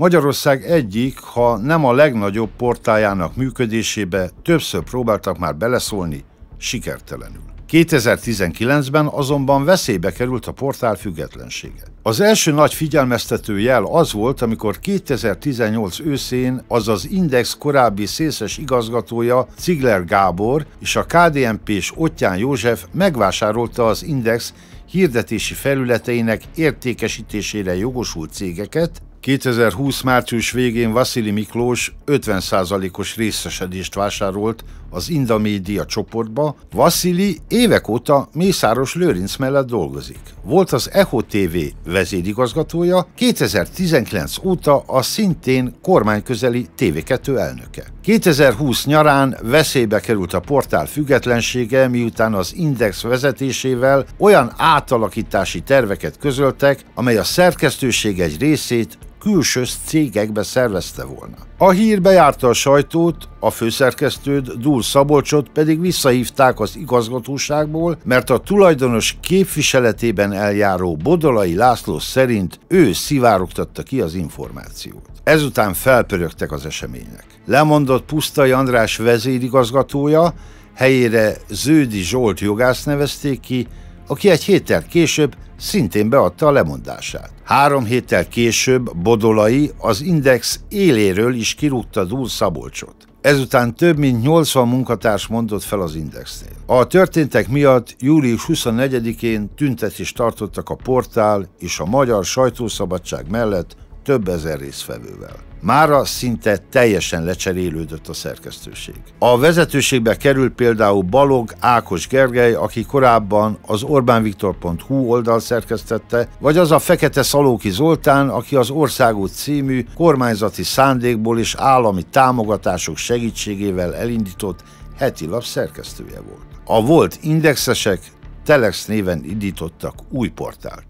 Magyarország egyik, ha nem a legnagyobb portájának működésébe többször próbáltak már beleszólni, sikertelenül. 2019-ben azonban veszélybe került a portál függetlensége. Az első nagy figyelmeztető jel az volt, amikor 2018 őszén az az Index korábbi szészes igazgatója Cigler Gábor és a KDNP-s Ottyán József megvásárolta az Index hirdetési felületeinek értékesítésére jogosult cégeket, 2020 március végén Vasili Miklós 50%-os részesedést vásárolt az Indamédia csoportba. Vasili évek óta Mészáros Lőrinc mellett dolgozik. Volt az Echo TV vezérigazgatója, 2019 óta a szintén kormányközeli TV2 elnöke. 2020 nyarán veszélybe került a portál függetlensége, miután az Index vezetésével olyan átalakítási terveket közöltek, amely a szerkesztőség egy részét külső cégekbe szervezte volna. A hír bejárta a sajtót, a főszerkesztőt, Dúl Szabolcsot pedig visszahívták az igazgatóságból, mert a tulajdonos képviseletében eljáró Bodolai László szerint ő szivárogtatta ki az információt. Ezután felpörögtek az események. Lemondott Pusztai András vezérigazgatója, helyére Ződi Zsolt jogász nevezték ki, aki egy héttel később szintén beadta a lemondását. Három héttel később Bodolai az Index éléről is kirúgta Dúl Szabolcsot. Ezután több mint 80 munkatárs mondott fel az Indexnél. A történtek miatt július 24-én tüntetést tartottak a portál és a magyar sajtószabadság mellett több ezer részfevővel. Mára szinte teljesen lecserélődött a szerkesztőség. A vezetőségbe került például Balog Ákos Gergely, aki korábban az orbánviktor.hu oldal szerkesztette, vagy az a Fekete Szalóki Zoltán, aki az Országút című kormányzati szándékból és állami támogatások segítségével elindított heti lap szerkesztője volt. A volt indexesek Telex néven indítottak új portált.